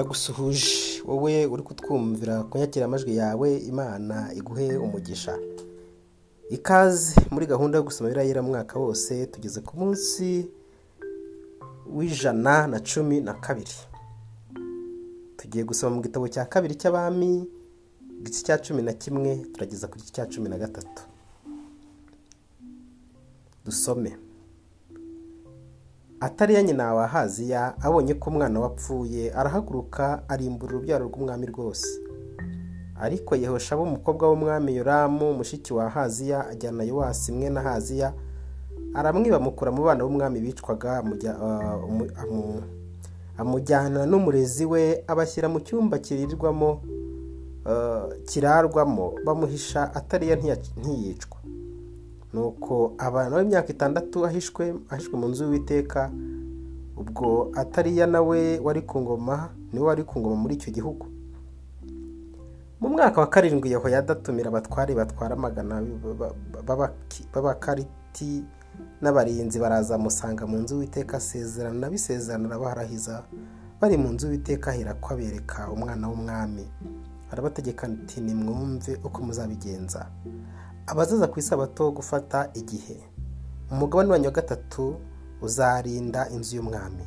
ndagusuhuje. Wowe uri kutwumvira kunyakira amajwi yawe imana iguhe umugisha. Ikaze muri gahunda yo gusoma birayira mwaka wose tugeze ku munsi w'ijana na cumi na kabiri. Tugiye gusoma mu gitabo cya kabiri cy'abami igice cya cumi na kimwe turageza ku gice cya cumi na gatatu. Dusome. Atariya nyina wa haziya abonye ko umwana wapfuye arahaguruka arimbura urubyaro rw'umwami rwose. Ariko yehosha umukobwa w'umwami yoramu mushiki wa haziya ajyana yowasi imwe na haziya aramwiba amukura mu bana b'umwami bicwaga amujyana n'umurezi we abashyira mu cyumba kirirwamo kirarwamo bamuhisha atariya ntiyicwa. Nuko abana b'imyaka itandatu ahishwe ahishwe mu nzu y'uwiteka ubwo atariya nawe wari ku ngoma ni we wari ku ngoma muri icyo gihugu. Mu mwaka wa karindwi yahoyada atumira abatware batwara amagana b'abakariti n'abarinzi baraza musanga mu nzu y'uwiteka asezerana bisezerana arabaharahiza bari mu nzu y'uwiteka ahera ko abereka umwana w'umwami. Arabategeka ati nimwumve uko muzabigenza. Abazaza ku isabato gufata igihe. Umugabane wanyu wa gatatu uzarinda inzu y'umwami.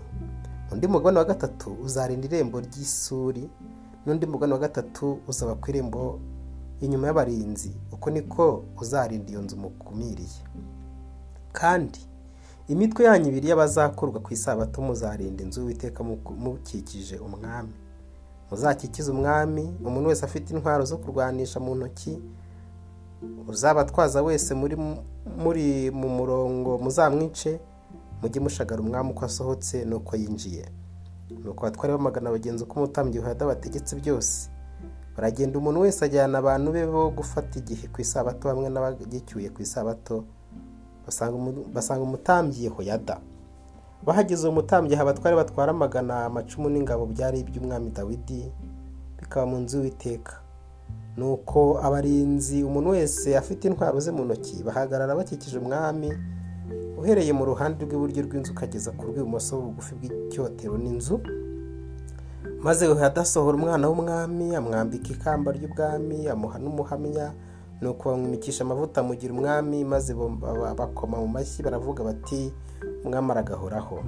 Undi mugabane wa gatatu uzarinda irembo ry'isuri. N'undi mugabane wa gatatu uzaba ku irembo inyuma y'abarinzi. Uko niko uzarinda iyo nzu mukumiriye kandi imitwe yanyu ibiri y'abazakurwa ku isabato muzarinda inzu y'uwiteka mukikije umwami. Muzakikize umwami umuntu wese afite intwaro zo kurwanisha mu ntoki uzabatwaza wese muri mu murongo muzamwice mujye mushagara umwami uko asohotse n'uko yinjiye. Nuko batware bamagana bagenzi uko umutambyi uhada bategetse byose. Baragenda umuntu wese ajyana abantu be bo gufata igihe ku isabato hamwe n'abagicyuye ku isabato basanga umutambyi hoyada bahageze uwo mutambyi aha abatware batwara amagana amacumu n'ingabo byari iby'umwami dawidi bikaba mu nzu y'uwiteka. Nuko abarinzi umuntu wese afite intwaro ze mu ntoki bahagarara bakikije umwami uhereye mu ruhande rw'iburyo rw'inzu ukageza ku rw'ibumoso bugufi bw'icyotero n'inzu. Maze adasohora umwana w'umwami amwambika ikamba ry'ubwami amuha n'umuhamya nuko bamwimikisha amavuta amugira umwami maze bakoma mu mashyi baravuga bati umwami aragahoraho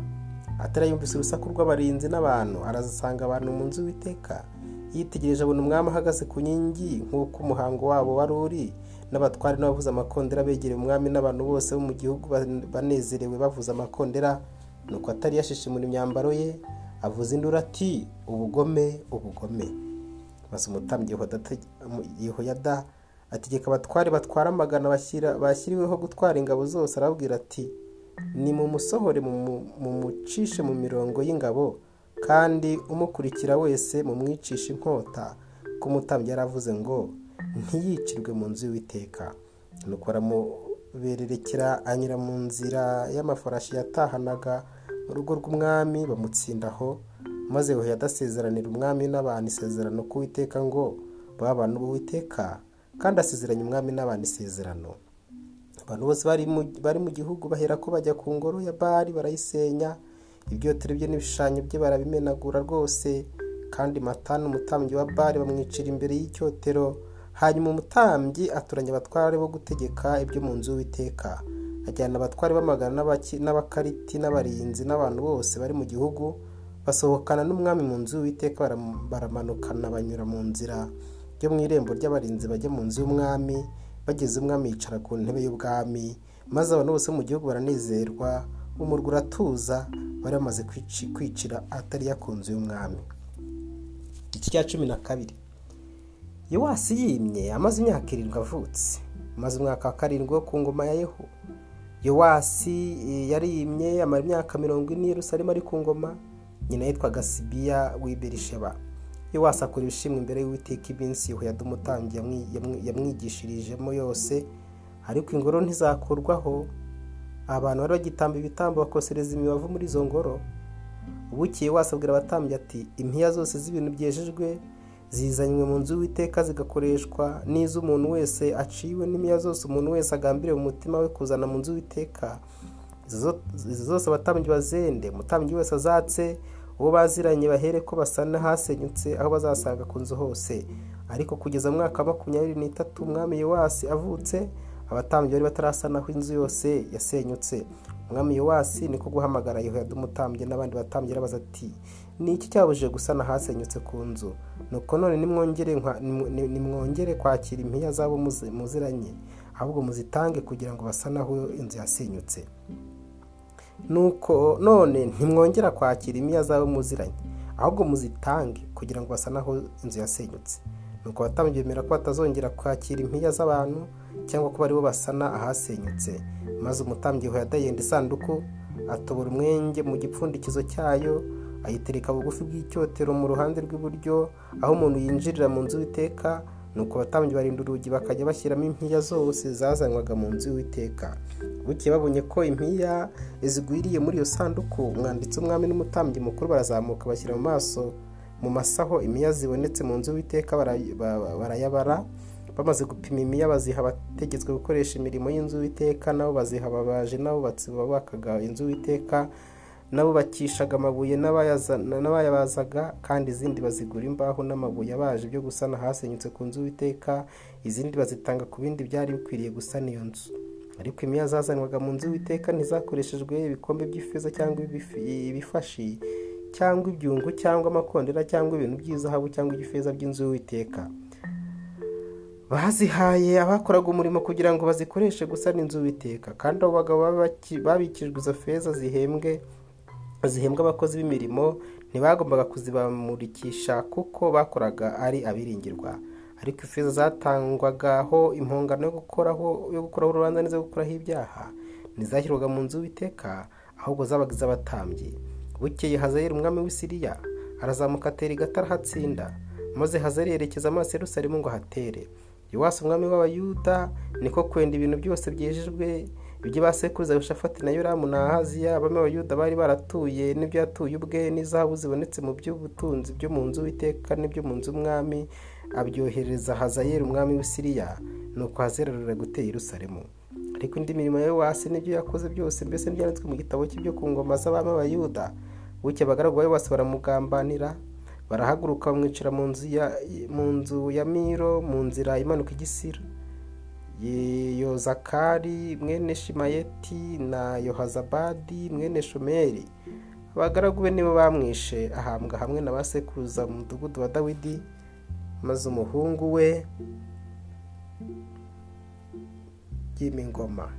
atari yumvise urusaku rw'abarinzi n'abantu arazasanga abantu mu nzu y'uwiteka. Yitegereje abona umwami ahagaze ku nkingi nk'uko umuhango wabo wari uri n'abatwari n'abavuza amakondera begereye umwami n'abantu bose bo mu gihugu banezerewe bavuza amakondera. Nuko atari yashishimura imyambaro ye avuza induru ati ubugome ubugome. Maze umutambyi yehoyada ategeka abatware batwara amagana bashyiriweho gutwara ingabo zose arababwira ati ni mu musohore mu mucishe mu mirongo y'ingabo kandi umukurikira wese mu mwicisha inkota ko umutambyi yaravuze ngo ntiyicirwe mu nzu y'uwiteka. Nuko baramubererekera anyura mu nzira y'amafarashi yatahanaga mu rugo rw'umwami bamutsindaho maze we adasezeranira umwami n'abantu isezerano k'uwiteka ngo babe abantu b'uwiteka kandi asezeranya umwami n'abantu isezerano. Abantu bose bari mu gihugu bahera ko bajya ku ngoro ya bari barayisenya ibyotero bye n'ibishushanyo bye barabimenagura rwose kandi matani umutambyi wa bari bamwicira imbere y'icyotero. Hanyuma umutambyi aturanya abatware bo gutegeka ibyo mu nzu y'uwiteka. Ajyana abatware b'amagana n'abakariti n'abarinzi n'abantu bose bari mu gihugu basohokana n'umwami mu nzu y'uwiteka baramanukana banyura mu nzira yo mu irembo ry'abarinzi bajya mu nzu y'umwami bageze umwami yicara ku ntebe y'ubwami maze abantu bose mu gihugu baranezerwa umurwa uratuza bari bamaze kwicira atari ku nzu y'umwami. Iki cya cumi na kabiri. Yowasi yimye amaze imyaka irindwi avutse. Maze umwaka wa karindwi wo ku ngoma ya yehu. Yowasi yarimye amara imyaka mirongo ine Yerusalemu ari ku ngoma. Nyina yitwaga sibiya w'iberisheba yowasi akora ibishimwa imbere y'uwiteka iminsi yehoyada umutambyi yamwigishirijemo yose. Ariko ingoro ntizakurwaho. Abantu bari bagitamba ibitambo bakosereza imibavu muri izo ngoro. Ubukiye wese abwira abatambyi ati impiya zose z'ibintu byejejwe zizanywe mu nzu y'uwiteka zigakoreshwa n'iz'umuntu wese aciwe n'impiya zose umuntu wese agambiriye mu mutima we kuzana mu nzu y'uwiteka. Izo zose abatambyi bazende umutambyi wese azatse uwo baziranye bahere ko basana hasenyutse aho bazasanga ku nzu hose. Ariko kugeza mu mwaka wa makumyabiri n'itatu umwami yowasi avutse abatambyi bari batarasanaho inzu yose yasenyutse. Umwami yowasi niko guhamagara yehoyada umutambyi n'abandi batambyi arabaza ati ni iki cyabujije gusana hasenyutse ku nzu? Nuko none nimwongere kwakira impiya zabo muziranye ahubwo muzitange kugira ngo basanaho inzu yasenyutse. Nuko none ntimwongera kwakira impiya zabo muziranye ahubwo muzitange kugira ngo basanaho inzu yasenyutse. Nuko abatambyi bemera ko batazongera kwakira impiya z'abantu cyangwa ko baribo basana ahasenyutse. Maze umutambyi yenda isanduku atobora umwenge mu gipfundikizo cyayo ayitereka bugufi bw'icyotero mu ruhande rw'iburyo aho umuntu yinjirira mu nzu y'iteka nuko abatambyi barinda urugi bakajya bashyiramo impiya zose zazanwaga mu nzu y'iteka bukeye babonye ko impiya zigwiriye muri iyo sanduku umwanditsi w'umwami n'umutambyi mukuru barazamuka bashyira mu maso. Mu masaho impiya zibonetse mu nzu y'iteka barayabara bamaze gupima imiya baziha abategetswe gukoresha imirimo y'inzu y'iteka nabo baziha ababaji n'abubatsi bubakaga inzu y'iteka n'abubakishaga amabuye n'abayabazaga kandi izindi bazigura imbaho n'amabuye abaje byo gusana hasenyutse ku nzu y'iteka izindi bazitanga ku bindi byari bikwiriye gusana iyo nzu. Ariko imiya zazanwaga mu nzu y'iteka ntizakoreshejwe ibikombe by'ifeza cyangwa ibifashi cyangwa ibyungu cyangwa amakondera cyangwa ibintu by'izahabu cyangwa iby'ifeza by'inzu y'iteka bazihaye abakoraga umurimo kugira ngo bazikoreshe gusana inzu y'iteka kandi abo bagabo babikijwe izo feza zihembwe zihembwa abakozi b'imirimo ntibagombaga kuzibamurikisha kuko bakoraga ari abiringirwa. Ariko ifeza zatangwagaho impongano yo gukoraho yo gukoraho urubanza n'izo gukuraho ibyaha ntizashyirwaga mu nzu y'iteka ahubwo zabaga iz'abatambyi. Bukeye hazayeri umwami w'isiriya arazamuka atera igatara ahatsinda maze hazari yerekeza amaso Yerusalemu ngo ahatere. Yowasi umwami w'abayuda niko kwenda ibintu byose byejejwe ibyo basekuruza Yoshafati na yoramu na ahaziya abami b'abayuda bari baratuye n'ibyo yatuye ubwe n'izahabu zibonetse mu by'ubutunzi byo mu nzu w'iteka n'ibyo mu nzu umwami abyohereza hazayeri umwami w'isiriya nuko hazererera gutera Yerusalemu. Ariko indi mirimo ya yowasi n'ibyo yakoze byose mbese ntibyanditswe mu gitabo cye byo ku ngoma z'abami b'abayuda. Buke abagaragu ba yowasi baramugambanira barahaguruka bamwicira mu nzu ya miro mu nzira imanuka igisira. Yozakari mwene shimayeti na yohazabadi mwene shomeri. Abagaragu be nibo bamwishe ahambwa hamwe na ba sekuruza mu mudugudu wa dawidi maze umuhungu we yima ingoma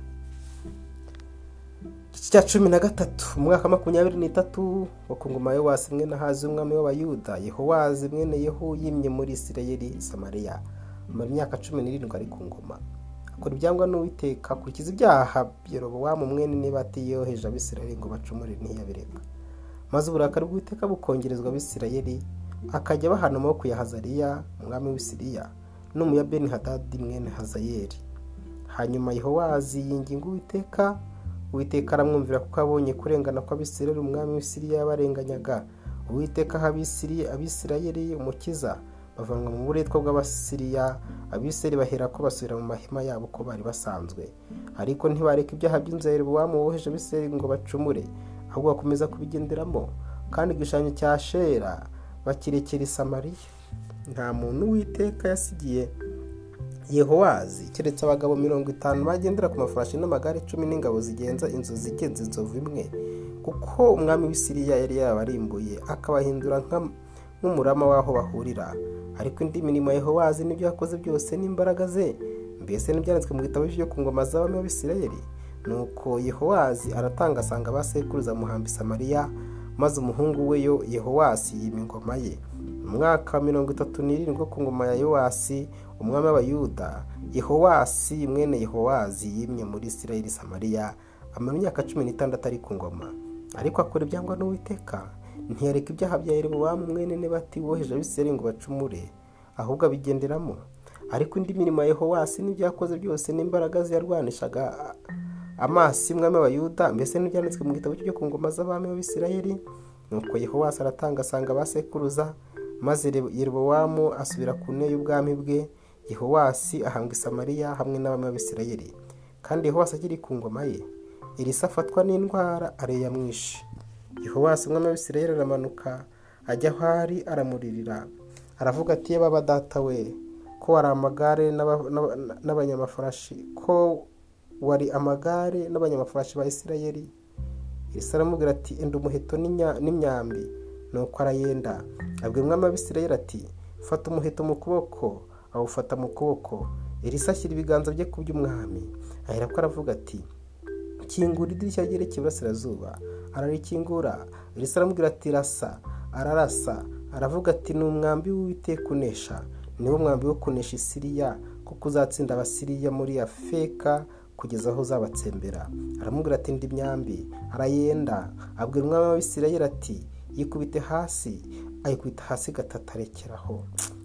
iki cya cumi na gatatu umwaka makumyabiri n'itatu wo ku ngoma yowasi mwene hazi umwami w'abayuda yehowazi mwene yehu yimye muri isirayeli samariya. Amara imyaka cumi n'irindwi ari ku ngoma. Akora ibyangwa n'uwiteka akurikiza ibyaha yerobowamu mwene nibati yoheje abisirayeli ngo bacumure ntiyabireka. Maze uburakari bw'uwiteka bukongerezwa abisirayeli akajya bahana amaboko ya hazariya umwami w'isiriya n'umuya beni hadadi mwene hazayeri hanyuma yehowazi yinginga uwiteka uwiteka aramwumvira kuko abonye kurengana kw'abisirayeli umwami w'isiriya yabarenganyaga. Uwiteka aha abisirayeli umukiza bavanwa mu buretwa bw'abasiriya. Abisirayeli bahera ko basubira mu mahema yabo uko bari basanzwe. Ariko ntibareka ibyaha by'inzu ya yerobowamu woheje abisirayeli ngo bacumure ahubwo bakomeza kubigenderamo. Kandi igishushanyo cya shera bakirekera i samariya. Nta muntu w'iteka yasigiye yehowazi keretse abagabo mirongo itanu bagendera ku mafarashi n'amagare cumi n'ingabo zigenza inzu zigenza inzovu imwe kuko umwami w'isiriya yari yabarimbuye akabahindura nk'umurama w'aho bahurira. Ariko indi mirimo yehowazi n'ibyo yakoze byose n'imbaraga ze mbese n'ibyanditswe mu gitabo cyo ku ngoma z'abami b'abisirayeli? Nuko yehowazi aratanga asanga ba sekuruza muhamba samariya maze umuhungu we yo yehowasi yima ingoma ye. Mu mwaka wa mirongo itatu n'irindwi ku ngoma ya yowasi umwami w'abayuda yehowasi mwene yehowazi yimye muri isirayeli samariya amara imyaka cumi n'itandatu ari ku ngoma. Ariko akora ibyangwa n'uwiteka. Ntiyareka ibyaha bya yerobowamu mwene nebati woheje abisirayeli ngo bacumure ahubwo abigenderamo. Ariko indi mirimo ya yehowasi n'ibyo yakoze byose n'imbaraga ze yarwanishaga amaso imwami w'abayuda mbese n'ibyanditswe mu gitabo cyo ku ngoma z'abami b'abisirayeli? Nuko yehowasi aratanga asanga ba sekuruza maze yerobowamu asubira ku ntebe y'ubwami bwe yehowasi ahambwa isamariya hamwe n'abami b'abisirayeli. Kandi yehowasi akiri ku ngoma ye elisa afatwa n'indwara areyamwishe yehowasi umwami w'abisirayeli aramanuka ajya aho ari aramuririra. Aravuga ati yaba data we ko wari amagare n'abanyamafarashi ko wari amagare n'abanyamafarashi ba isirayeli? Isi aramubwira ati enda umuheto n'imyambi. Nuko arayenda. Abwira umwami w'abisirayeli ati fata umuheto mu kuboko. Awufata mu kuboko. Elisa ashyira ibiganza bye ku by'umwami. Ahera ko aravuga ati kingura idirishya ryerekeye iburasirazuba. Ararikingura. Elisa aramubwira ati rasa. Ararasa. Aravuga ati ni umwambi w'uwiteka unesha. Niwo mwambi wo kunesha isiriya kuko uzatsinda abasiriya muri afeka kugeza aho uzabatsembera. Aramubwira ati ndi myambi arayenda. Abwira umwami w'abisirayeli ati yikubite hasi ayikubita hasi gatatu arekeraho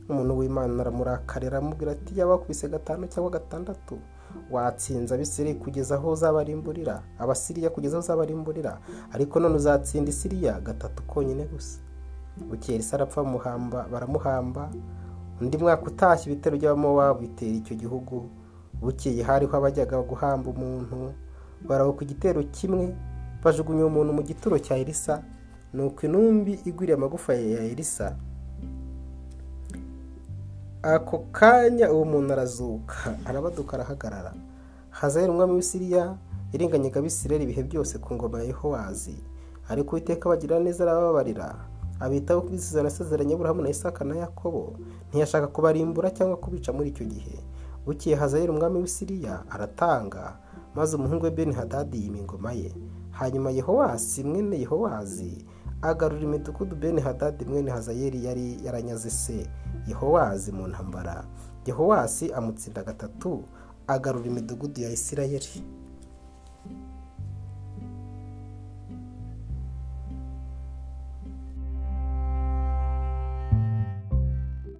umuntu w'imana aramurakarira aramubwira ati yaba wakubise gatanu cyangwa gatandatu watsinze abisirayeli kugeza aho uzabarimburira abasiriya kugeza aho uzabarimburira ariko none uzatsinda isiriya gatatu konyine gusa. Bukeye isi arapfa bamuhamba baramuhamba. Undi mwaka utashye ibitero by'abamowabu bitera icyo gihugu. Bukeye hariho abajyaga guhamba umuntu. Baraho ku gitero kimwe bajugunya uwo muntu mu gituro cya elisa. Nuko intumbi igwiriye amagufa ya elisa. Ako kanya uwo muntu arazuka arabaduka arahagarara. Hazahera umwami w'isiriya iringanyaga abisirayeli ibihe byose ku ngoma ya yehowazi. Ariko uwiteka bagira neza arababarira abitaho ku isezerano asezeranye aburahamu na isaka na yakobo. Ntiyashaka kubarimbura cyangwa kubica muri icyo gihe. Bukeye hazahera umwami w'isiriya aratanga maze umuhungu we beni hadadi yima ingoma ye. Hanyuma yehowasi mwene yehowazi agarura imidugudu beni hadadi mwene hazayeli yari yaranyaze se. Yehowazi mu ntambara. Yehowasi amutsinda gatatu agarura imidugudu ya isirayeli.